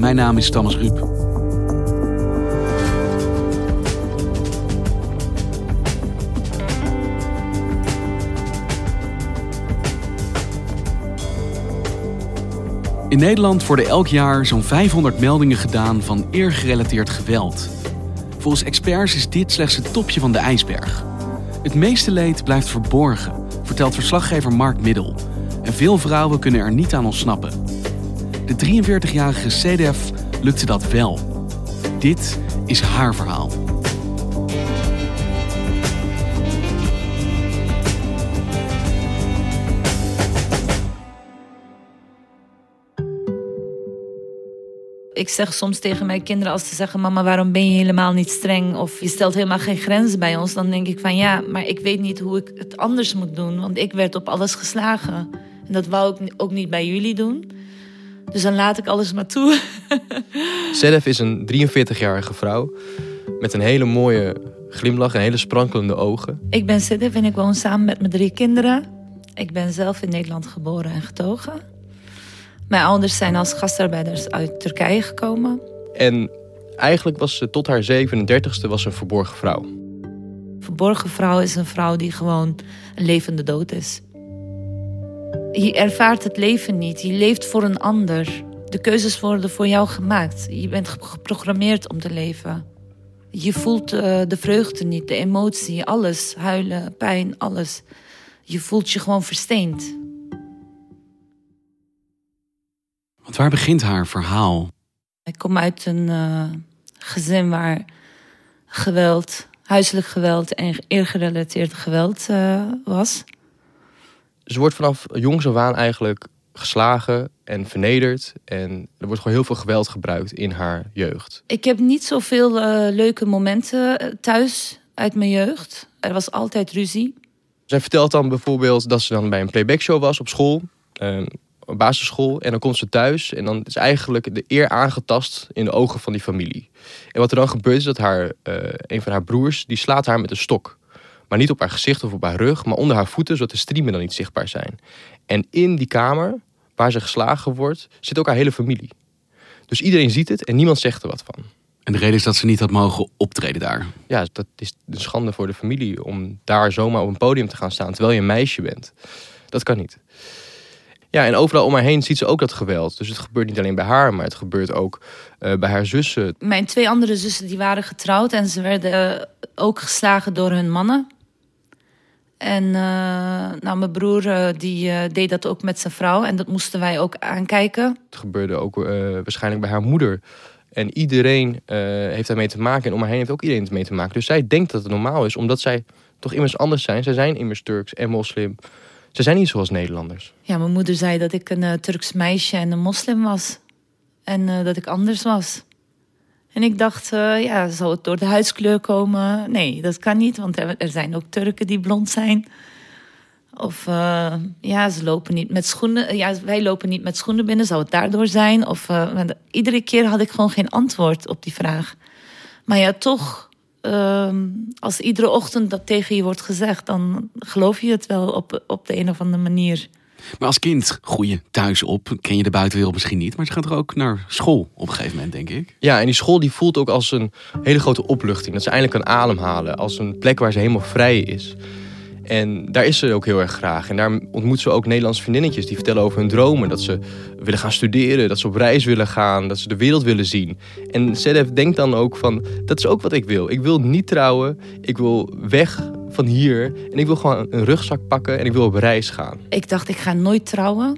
Mijn naam is Thomas Ruip. In Nederland worden elk jaar zo'n 500 meldingen gedaan van eergerelateerd geweld. Volgens experts is dit slechts het topje van de ijsberg. Het meeste leed blijft verborgen, vertelt verslaggever Mark Middel. En veel vrouwen kunnen er niet aan ontsnappen. De 43-jarige CDF lukte dat wel. Dit is haar verhaal. Ik zeg soms tegen mijn kinderen als ze zeggen: Mama, waarom ben je helemaal niet streng? Of je stelt helemaal geen grenzen bij ons. Dan denk ik van ja, maar ik weet niet hoe ik het anders moet doen. Want ik werd op alles geslagen. En dat wou ik ook niet bij jullie doen. Dus dan laat ik alles maar toe. Sedef is een 43-jarige vrouw met een hele mooie glimlach en hele sprankelende ogen. Ik ben Sedef en ik woon samen met mijn drie kinderen. Ik ben zelf in Nederland geboren en getogen. Mijn ouders zijn als gastarbeiders uit Turkije gekomen. En eigenlijk was ze tot haar 37ste was een verborgen vrouw. Verborgen vrouw is een vrouw die gewoon een levende dood is. Je ervaart het leven niet. Je leeft voor een ander. De keuzes worden voor jou gemaakt. Je bent geprogrammeerd om te leven. Je voelt uh, de vreugde niet, de emotie, alles. Huilen, pijn, alles. Je voelt je gewoon versteend. Want waar begint haar verhaal? Ik kom uit een uh, gezin waar geweld, huiselijk geweld en eergerelateerd geweld uh, was. Ze wordt vanaf jongs af aan eigenlijk geslagen en vernederd. En er wordt gewoon heel veel geweld gebruikt in haar jeugd. Ik heb niet zoveel uh, leuke momenten thuis uit mijn jeugd. Er was altijd ruzie. Zij vertelt dan bijvoorbeeld dat ze dan bij een playbackshow was op school. Uh, op basisschool. En dan komt ze thuis. En dan is eigenlijk de eer aangetast in de ogen van die familie. En wat er dan gebeurt is dat haar, uh, een van haar broers... die slaat haar met een stok. Maar niet op haar gezicht of op haar rug, maar onder haar voeten, zodat de striemen dan niet zichtbaar zijn. En in die kamer, waar ze geslagen wordt, zit ook haar hele familie. Dus iedereen ziet het en niemand zegt er wat van. En de reden is dat ze niet had mogen optreden daar. Ja, dat is een schande voor de familie om daar zomaar op een podium te gaan staan terwijl je een meisje bent. Dat kan niet. Ja, en overal om haar heen ziet ze ook dat geweld. Dus het gebeurt niet alleen bij haar, maar het gebeurt ook uh, bij haar zussen. Mijn twee andere zussen die waren getrouwd en ze werden ook geslagen door hun mannen. En uh, nou, mijn broer uh, die uh, deed dat ook met zijn vrouw en dat moesten wij ook aankijken. Het gebeurde ook waarschijnlijk bij haar moeder. En iedereen heeft daarmee te maken en om haar heen heeft ook iedereen mee te maken. Dus zij denkt dat het normaal is, omdat zij toch immers anders zijn. Zij zijn immers Turks en moslim. Ze zijn niet zoals Nederlanders. Ja, mijn moeder zei dat ik een Turks meisje en een moslim was. En dat ik anders was. En ik dacht, uh, ja, zou het door de huidskleur komen? Nee, dat kan niet, want er, zijn ook Turken die blond zijn. Of uh, ja, ze lopen niet met schoenen. Ja, wij lopen niet met schoenen binnen. Zou het daardoor zijn? Of uh, iedere keer had ik gewoon geen antwoord op die vraag. Maar ja, toch, ehm, als iedere ochtend dat tegen je wordt gezegd, dan geloof je het wel op, op de een of andere manier. Maar als kind groei je thuis op, ken je de buitenwereld misschien niet, maar je gaat er ook naar school op een gegeven moment, denk ik. Ja, en die school die voelt ook als een hele grote opluchting. Dat ze eindelijk kan ademhalen, als een plek waar ze helemaal vrij is. En daar is ze ook heel erg graag. En daar ontmoet ze ook Nederlandse vriendinnetjes die vertellen over hun dromen. Dat ze willen gaan studeren, dat ze op reis willen gaan, dat ze de wereld willen zien. En Sedef denkt dan ook van, dat is ook wat ik wil. Ik wil niet trouwen, ik wil weg van hier. En ik wil gewoon een rugzak pakken en ik wil op reis gaan. Ik dacht, ik ga nooit trouwen.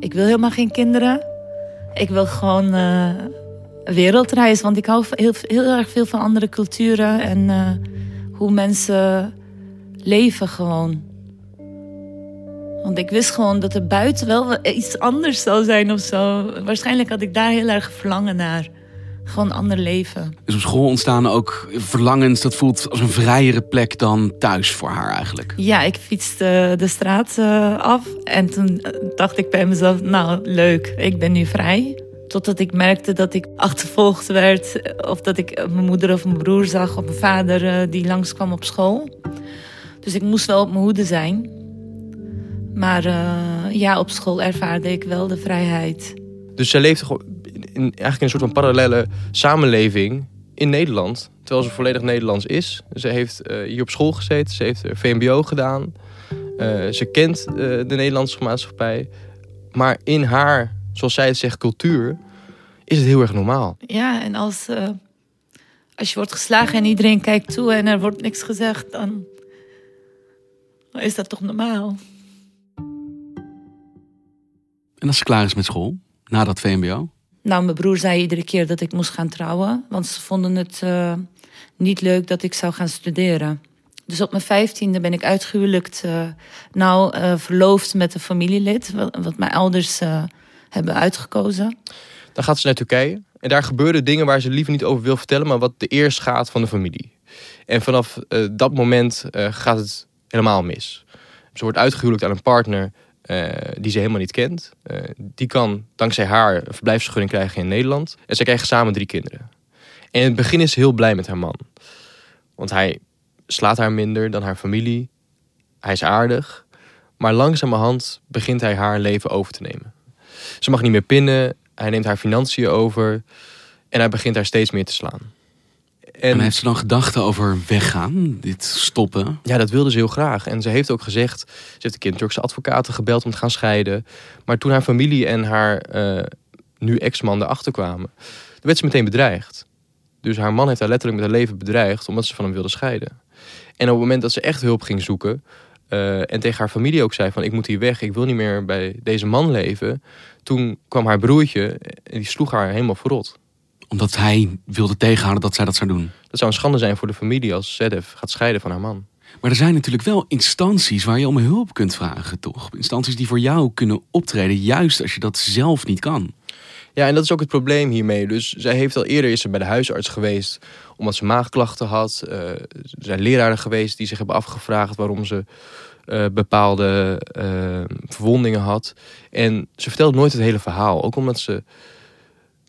Ik wil helemaal geen kinderen. Ik wil gewoon uh, wereldreis. Want ik hou heel, heel erg veel van andere culturen en uh, hoe mensen leven gewoon. Want ik wist gewoon dat er buiten wel iets anders zou zijn of zo. Waarschijnlijk had ik daar heel erg verlangen naar. Gewoon een ander leven. Dus op school ontstaan ook verlangens. Dat voelt als een vrijere plek dan thuis voor haar eigenlijk. Ja, ik fietste de straat eh, af. En toen dacht ik bij mezelf, nou leuk, ik ben nu vrij. Totdat ik merkte dat ik achtervolgd werd. Of dat ik mijn moeder of mijn broer zag of mijn vader die langskwam op school. Dus ik moest wel op mijn hoede zijn. Maar uh, ja, op school ervaarde ik wel de vrijheid. Dus zij leefde gewoon in, eigenlijk in een soort van parallele samenleving in Nederland. Terwijl ze volledig Nederlands is. Ze heeft uh, hier op school gezeten, ze heeft VMBO gedaan. Uh, ze kent de Nederlandse maatschappij. Maar in haar, zoals zij het zegt, cultuur, is het heel erg normaal. Ja, en als, als je wordt geslagen en iedereen kijkt toe en er wordt niks gezegd, dan is dat toch normaal. En als ze klaar is met school, na dat VMBO? Nou, mijn broer zei iedere keer dat ik moest gaan trouwen. Want ze vonden het uh, niet leuk dat ik zou gaan studeren. Dus op mijn vijftiende ben ik uitgehuwelijkt. Uh, nou, uh, verloofd met een familielid. Wat, mijn ouders hebben uitgekozen. Dan gaat ze naar Turkije. En daar gebeuren dingen waar ze liever niet over wil vertellen. Maar wat de eerst gaat van de familie. En vanaf dat moment gaat het helemaal mis. Ze wordt uitgehuwelijkt aan een partner die ze helemaal niet kent. Uh, die kan dankzij haar een verblijfsvergunning krijgen in Nederland. En ze krijgen samen drie kinderen. En in het begin is ze heel blij met haar man. Want hij slaat haar minder dan haar familie. Hij is aardig. Maar langzamerhand begint hij haar leven over te nemen. Ze mag niet meer pinnen. Hij neemt haar financiën over. En hij begint haar steeds meer te slaan. En, heeft ze dan gedachten over weggaan, dit stoppen? Ja, dat wilde ze heel graag. En ze heeft ook gezegd, ze heeft een Turkse advocaten gebeld om te gaan scheiden. Maar toen haar familie en haar uh, nu ex-man erachter kwamen, werd ze meteen bedreigd. Dus haar man heeft haar letterlijk met haar leven bedreigd omdat ze van hem wilde scheiden. En op het moment dat ze echt hulp ging zoeken uh, en tegen haar familie ook zei van ik moet hier weg, ik wil niet meer bij deze man leven. Toen kwam haar broertje en die sloeg haar helemaal verrot omdat hij wilde tegenhouden dat zij dat zou doen. Dat zou een schande zijn voor de familie als Sedef gaat scheiden van haar man. Maar er zijn natuurlijk wel instanties waar je om hulp kunt vragen, toch? Instanties die voor jou kunnen optreden, juist als je dat zelf niet kan. Ja, en dat is ook het probleem hiermee. Dus zij heeft al eerder is ze bij de huisarts geweest omdat ze maagklachten had. Uh, er zijn leraren geweest die zich hebben afgevraagd waarom ze uh, bepaalde uh, verwondingen had. En ze vertelt nooit het hele verhaal. Ook omdat ze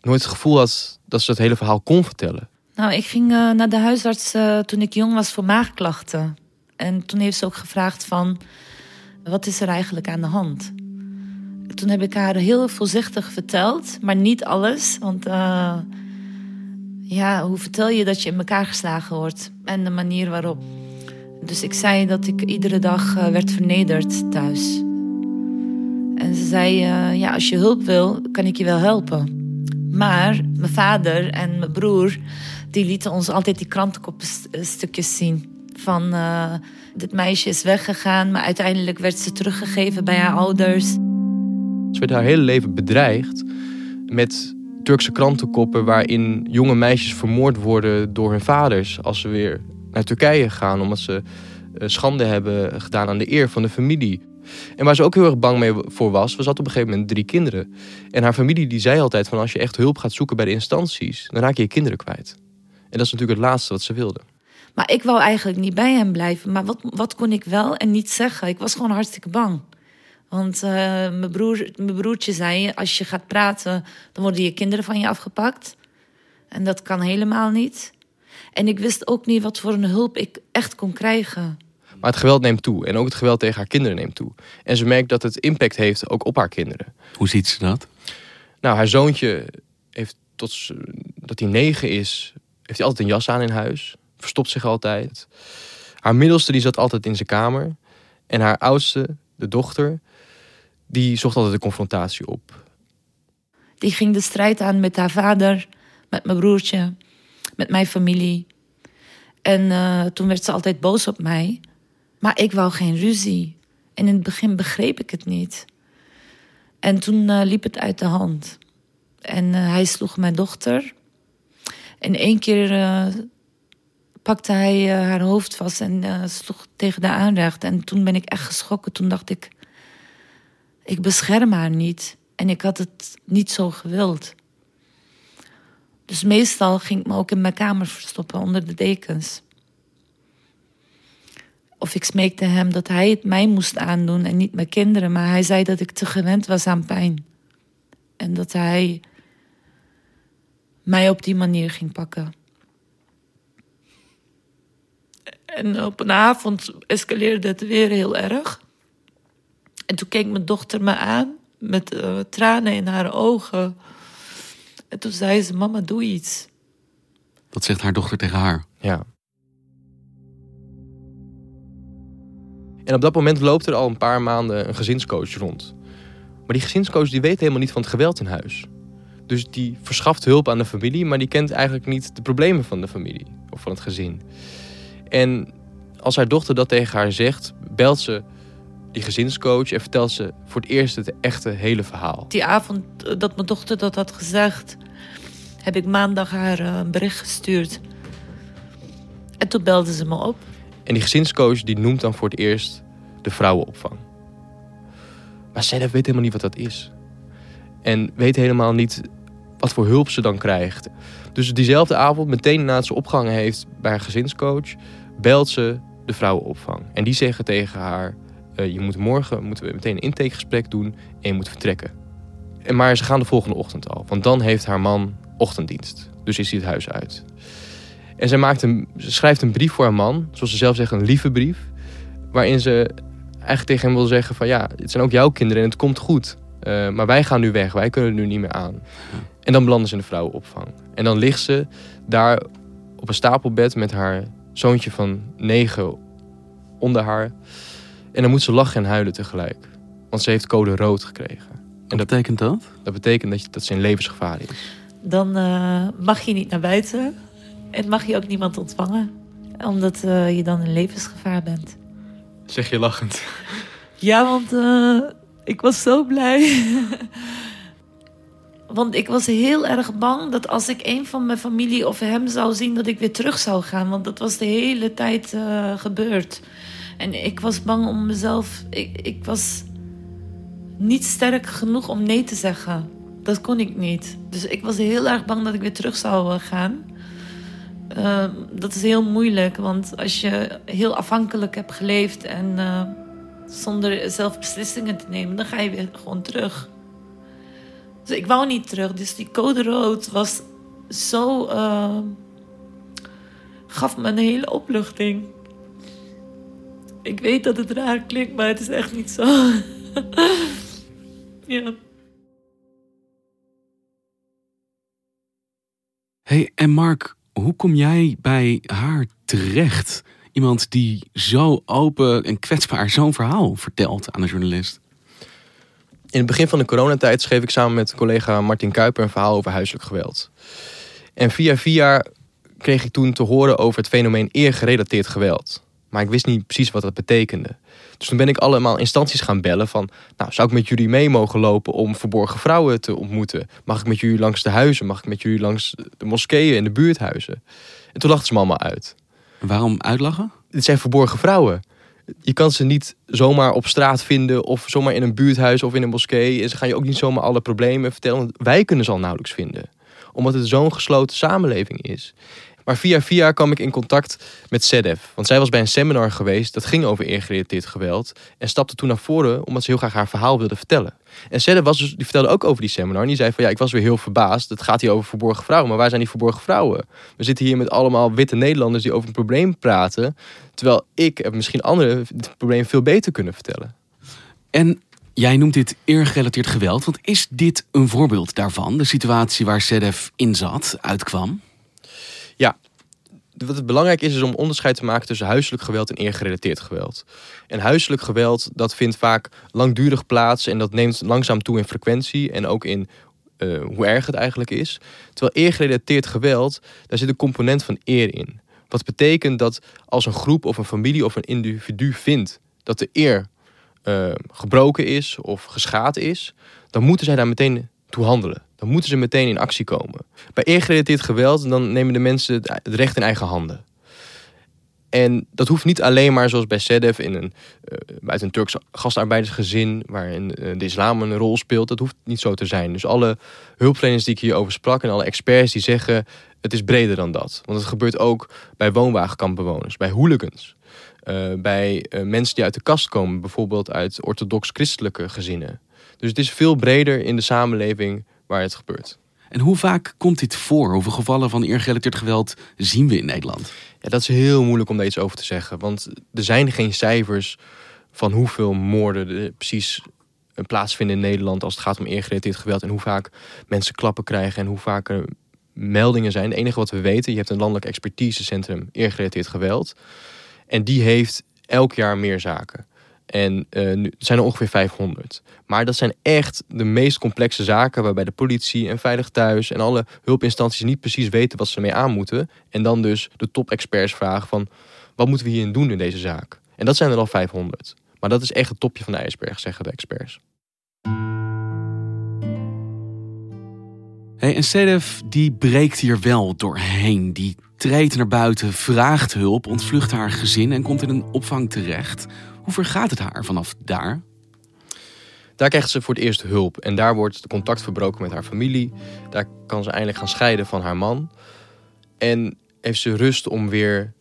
nooit het gevoel had dat ze het hele verhaal kon vertellen? Nou, ik ging uh, naar de huisarts uh, toen ik jong was voor maagklachten. En toen heeft ze ook gevraagd van, wat is er eigenlijk aan de hand? Toen heb ik haar heel voorzichtig verteld, maar niet alles. Want uh, ja, hoe vertel je dat je in elkaar geslagen wordt? En de manier waarop. Dus ik zei dat ik iedere dag werd vernederd thuis. En ze zei, ja, als je hulp wil, kan ik je wel helpen. Maar mijn vader en mijn broer, die lieten ons altijd die krantenkopstukjes zien. Van uh, dit meisje is weggegaan, maar uiteindelijk werd ze teruggegeven bij haar ouders. Ze werd haar hele leven bedreigd met Turkse krantenkoppen waarin jonge meisjes vermoord worden door hun vaders als ze weer naar Turkije gaan omdat ze eh, schande hebben gedaan aan de eer van de familie. En waar ze ook heel erg bang mee voor was, was dat op een gegeven moment drie kinderen. En haar familie die zei altijd van als je echt hulp gaat zoeken bij de instanties, dan raak je je kinderen kwijt. En dat is natuurlijk het laatste wat ze wilde. Maar ik wou eigenlijk niet bij hem blijven. Maar wat, wat kon ik wel en niet zeggen? Ik was gewoon hartstikke bang. Want uh, mijn, broer, mijn broertje zei: als je gaat praten, dan worden je kinderen van je afgepakt. En dat kan helemaal niet. En ik wist ook niet wat voor een hulp ik echt kon krijgen. Maar het geweld neemt toe. En ook het geweld tegen haar kinderen neemt toe. En ze merkt dat het impact heeft ook op haar kinderen. Hoe ziet ze dat? Nou, haar zoontje heeft tot dat hij negen is, heeft hij altijd een jas aan in huis. Verstopt zich altijd. Haar middelste die zat altijd in zijn kamer. En haar oudste, de dochter, die zocht altijd de confrontatie op. Die ging de strijd aan met haar vader, met mijn broertje, met mijn familie. En uh, toen werd ze altijd boos op mij. Maar ik wou geen ruzie. En in het begin begreep ik het niet. En toen uh, liep het uit de hand. En uh, hij sloeg mijn dochter. En één keer uh, pakte hij haar hoofd vast en sloeg tegen de aanrecht. En toen ben ik echt geschrokken. Toen dacht ik, ik bescherm haar niet. En ik had het niet zo gewild. Dus meestal ging ik me ook in mijn kamer verstoppen onder de dekens. Of ik smeekte hem dat hij het mij moest aandoen en niet mijn kinderen. Maar hij zei dat ik te gewend was aan pijn. En dat hij mij op die manier ging pakken. En op een avond escaleerde het weer heel erg. En toen keek mijn dochter me aan met uh, tranen in haar ogen. En toen zei ze: Mama, doe iets. Dat zegt haar dochter tegen haar. Ja. En op dat moment loopt er al een paar maanden een gezinscoach rond. Maar die gezinscoach die weet helemaal niet van het geweld in huis. Dus die verschaft hulp aan de familie, maar die kent eigenlijk niet de problemen van de familie of van het gezin. En als haar dochter dat tegen haar zegt, belt ze die gezinscoach en vertelt ze voor het eerst het echte hele verhaal. Die avond dat mijn dochter dat had gezegd, heb ik maandag haar eh, een bericht gestuurd. En toen belde ze me op. En die gezinscoach die noemt dan voor het eerst de vrouwenopvang. Maar zij weet helemaal niet wat dat is. En weet helemaal niet wat voor hulp ze dan krijgt. Dus diezelfde avond, meteen nadat ze opgehangen heeft bij haar gezinscoach, belt ze de vrouwenopvang. En die zeggen tegen haar: uh, Je moet morgen moeten we meteen een intakegesprek doen en je moet vertrekken. En maar ze gaan de volgende ochtend al, want dan heeft haar man ochtenddienst. Dus is hij het huis uit. En zij maakt een, ze schrijft een brief voor haar man, zoals ze zelf zegt, een lieve brief. Waarin ze eigenlijk tegen hem wil zeggen: van ja, het zijn ook jouw kinderen en het komt goed. Uh, maar wij gaan nu weg, wij kunnen er nu niet meer aan. En dan belanden ze in de vrouwenopvang. En dan ligt ze daar op een stapelbed met haar zoontje van negen onder haar. En dan moet ze lachen en huilen tegelijk. Want ze heeft code rood gekregen. En wat betekent dat? Dat betekent dat, je, dat ze in levensgevaar is. Dan uh, mag je niet naar buiten. En mag je ook niemand ontvangen. Omdat uh, je dan in levensgevaar bent. Zeg je lachend. Ja, want uh, ik was zo blij. Want ik was heel erg bang dat als ik een van mijn familie of hem zou zien, dat ik weer terug zou gaan. Want dat was de hele tijd uh, gebeurd. En ik was bang om mezelf. Ik, ik was niet sterk genoeg om nee te zeggen. Dat kon ik niet. Dus ik was heel erg bang dat ik weer terug zou gaan. Uh, dat is heel moeilijk, want als je heel afhankelijk hebt geleefd en zonder zelf beslissingen te nemen, dan ga je weer gewoon terug. Dus ik wou niet terug. Dus die code rood was zo. Uh, gaf me een hele opluchting. Ik weet dat het raar klinkt, maar het is echt niet zo. ja. Hey, en Mark, hoe kom jij bij haar terecht? Iemand die zo open en kwetsbaar zo'n verhaal vertelt aan een journalist. In het begin van de coronatijd schreef ik samen met collega Martin Kuiper een verhaal over huiselijk geweld. En via via kreeg ik toen te horen over het fenomeen eergerelateerd geweld. Maar ik wist niet precies wat dat betekende. Dus toen ben ik allemaal instanties gaan bellen van... nou, zou ik met jullie mee mogen lopen om verborgen vrouwen te ontmoeten? Mag ik met jullie langs de huizen? Mag ik met jullie langs de moskeeën en de buurthuizen? En toen lachten ze me allemaal uit. Waarom uitlachen? Dit zijn verborgen vrouwen. Je kan ze niet zomaar op straat vinden of zomaar in een buurthuis of in een moskee. En ze gaan je ook niet zomaar alle problemen vertellen. Wij kunnen ze al nauwelijks vinden. Omdat het zo'n gesloten samenleving is. Maar via via kwam ik in contact met Sedef. Want zij was bij een seminar geweest dat ging over eergerelateerd geweld. En stapte toen naar voren omdat ze heel graag haar verhaal wilde vertellen. En Sedef was dus, die vertelde ook over die seminar. En die zei van ja, ik was weer heel verbaasd. Het gaat hier over verborgen vrouwen. Maar waar zijn die verborgen vrouwen? We zitten hier met allemaal witte Nederlanders die over een probleem praten. Terwijl ik en misschien anderen het probleem veel beter kunnen vertellen. En Jij noemt dit eergerelateerd geweld. Want is dit een voorbeeld daarvan? De situatie waar Sedef in zat, uitkwam? Ja, wat het belangrijk is, is om onderscheid te maken tussen huiselijk geweld en eergerelateerd geweld. En huiselijk geweld, dat vindt vaak langdurig plaats en dat neemt langzaam toe in frequentie en ook in uh, hoe erg het eigenlijk is. Terwijl eergerelateerd geweld, daar zit een component van eer in. Wat betekent dat als een groep of een familie of een individu vindt dat de eer uh, gebroken is of geschaad is, dan moeten zij daar meteen toe handelen. Dan moeten ze meteen in actie komen. Bij eergerelateerd geweld dan nemen de mensen het recht in eigen handen. En dat hoeft niet alleen maar zoals bij SEDEF in een, uh, uit een Turks gastarbeidersgezin, waarin uh, de islam een rol speelt. Dat hoeft niet zo te zijn. Dus alle hulpverleners die ik hierover sprak en alle experts die zeggen het is breder dan dat. Want het gebeurt ook bij woonwagenkampbewoners, bij hooligans. Uh, bij mensen die uit de kast komen, bijvoorbeeld uit orthodox-christelijke gezinnen. Dus het is veel breder in de samenleving waar het gebeurt. En hoe vaak komt dit voor? Hoeveel gevallen van eergerelateerd geweld zien we in Nederland? Ja, dat is heel moeilijk om daar iets over te zeggen. Want er zijn geen cijfers van hoeveel moorden er precies plaatsvinden in Nederland als het gaat om eergerelateerd geweld. En hoe vaak mensen klappen krijgen en hoe vaak er meldingen zijn. Het enige wat we weten, je hebt een landelijk expertisecentrum eergerelateerd geweld. En die heeft elk jaar meer zaken. En uh, nu zijn er ongeveer 500. Maar dat zijn echt de meest complexe zaken waarbij de politie en Veilig Thuis en alle hulpinstanties niet precies weten wat ze ermee aan moeten. En dan dus de top-experts vragen van wat moeten we hierin doen in deze zaak? En dat zijn er al 500. Maar dat is echt het topje van de ijsberg, zeggen de experts. Hey, en Sedef die breekt hier wel doorheen. Die treedt naar buiten, vraagt hulp, ontvlucht haar gezin en komt in een opvang terecht. Hoe vergaat het haar vanaf daar? Daar krijgt ze voor het eerst hulp en daar wordt de contact verbroken met haar familie. Daar kan ze eindelijk gaan scheiden van haar man. En heeft ze rust om weer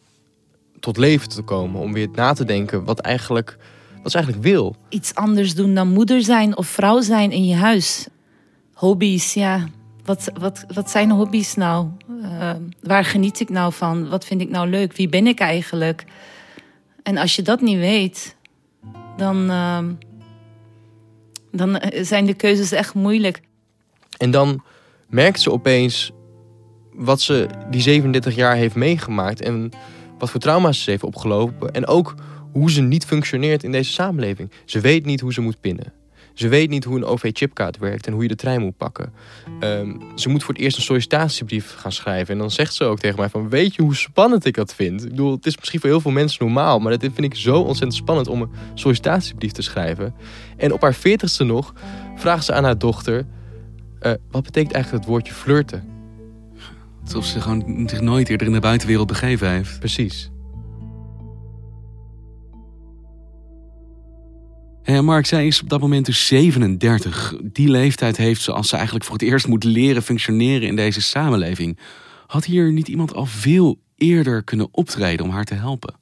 tot leven te komen, om weer na te denken wat, eigenlijk, wat ze eigenlijk wil. Iets anders doen dan moeder zijn of vrouw zijn in je huis. Hobby's, ja. Wat, wat, wat zijn hobby's nou? Uh, waar geniet ik nou van? Wat vind ik nou leuk? Wie ben ik eigenlijk? En als je dat niet weet, dan, uh, dan zijn de keuzes echt moeilijk. En dan merkt ze opeens wat ze die 37 jaar heeft meegemaakt en wat voor trauma's ze heeft opgelopen. En ook hoe ze niet functioneert in deze samenleving. Ze weet niet hoe ze moet pinnen. Ze weet niet hoe een OV-chipkaart werkt en hoe je de trein moet pakken. Um, ze moet voor het eerst een sollicitatiebrief gaan schrijven. En dan zegt ze ook tegen mij van... weet je hoe spannend ik dat vind? Ik bedoel, het is misschien voor heel veel mensen normaal... maar dit vind ik zo ontzettend spannend om een sollicitatiebrief te schrijven. En op haar veertigste nog vraagt ze aan haar dochter... Uh, wat betekent eigenlijk het woordje flirten? Alsof ze gewoon zich nooit eerder in de buitenwereld begeven heeft. Precies. En Mark, zij is op dat moment dus 37. Die leeftijd heeft ze als ze eigenlijk voor het eerst moet leren functioneren in deze samenleving. Had hier niet iemand al veel eerder kunnen optreden om haar te helpen?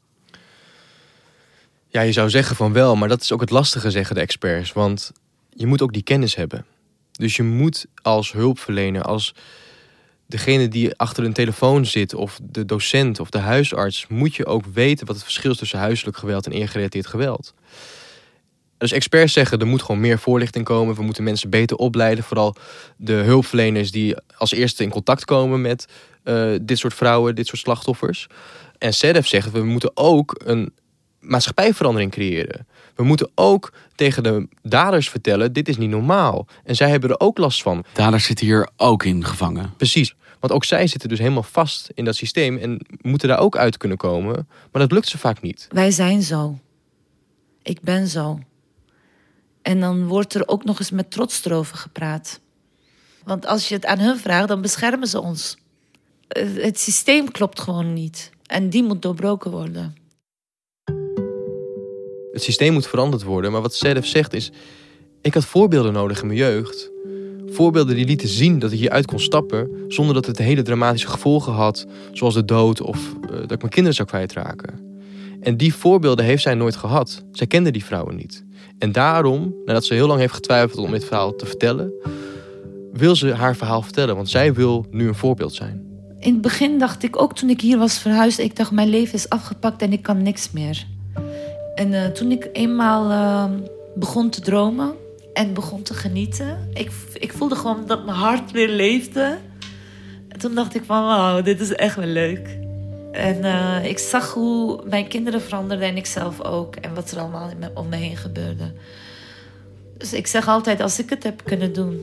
Ja, je zou zeggen van wel, maar dat is ook het lastige, zeggen de experts. Want je moet ook die kennis hebben. Dus je moet als hulpverlener, als degene die achter een telefoon zit, of de docent of de huisarts, moet je ook weten wat het verschil is tussen huiselijk geweld en eergerelateerd geweld. Dus experts zeggen er moet gewoon meer voorlichting komen. We moeten mensen beter opleiden. Vooral de hulpverleners die als eerste in contact komen met uh, dit soort vrouwen, dit soort slachtoffers. En SEDEF zegt we moeten ook een maatschappijverandering creëren. We moeten ook tegen de daders vertellen: dit is niet normaal. En zij hebben er ook last van. Daders zitten hier ook in gevangen. Precies. Want ook zij zitten dus helemaal vast in dat systeem en moeten daar ook uit kunnen komen. Maar dat lukt ze vaak niet. Wij zijn zo. Ik ben zo. En dan wordt er ook nog eens met trots erover gepraat. Want als je het aan hun vraagt, dan beschermen ze ons. Eh, het systeem klopt gewoon niet. En die moet doorbroken worden. Het systeem moet veranderd worden. Maar wat Sedef zegt is... Ik had voorbeelden nodig in mijn jeugd. Voorbeelden die lieten zien dat ik hieruit kon stappen... zonder dat het hele dramatische gevolgen had. Zoals de dood of uh, dat ik mijn kinderen zou kwijtraken. En die voorbeelden heeft zij nooit gehad. Zij kende die vrouwen niet. En daarom, nadat ze heel lang heeft getwijfeld om dit verhaal te vertellen, wil ze haar verhaal vertellen. Want zij wil nu een voorbeeld zijn. In het begin dacht ik ook toen ik hier was verhuisd, ik dacht mijn leven is afgepakt en ik kan niks meer. En uh, toen ik eenmaal uh, begon te dromen en begon te genieten, ik, ik voelde gewoon dat mijn hart weer leefde. En toen dacht ik van wauw, dit is echt wel leuk. En uh, ik zag hoe mijn kinderen veranderden en ik zelf ook. En wat er allemaal om me heen gebeurde. Dus ik zeg altijd, als ik het heb kunnen doen...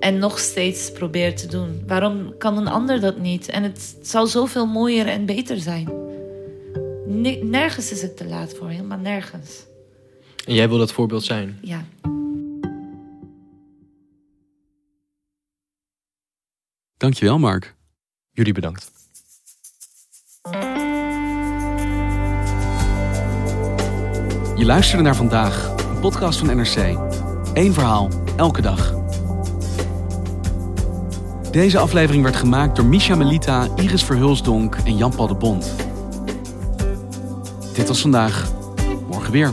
en nog steeds probeer te doen... waarom kan een ander dat niet? En het zou zoveel mooier en beter zijn. Nergens is het te laat voor, helemaal nergens. En jij wil dat voorbeeld zijn? Ja. Dankjewel, Mark. Jullie bedankt. Je luisterde naar vandaag, een podcast van NRC. Eén verhaal, elke dag. Deze aflevering werd gemaakt door Misha Melita, Iris Verhulsdonk en Jan-Paul de Bond. Dit was vandaag. Morgen weer.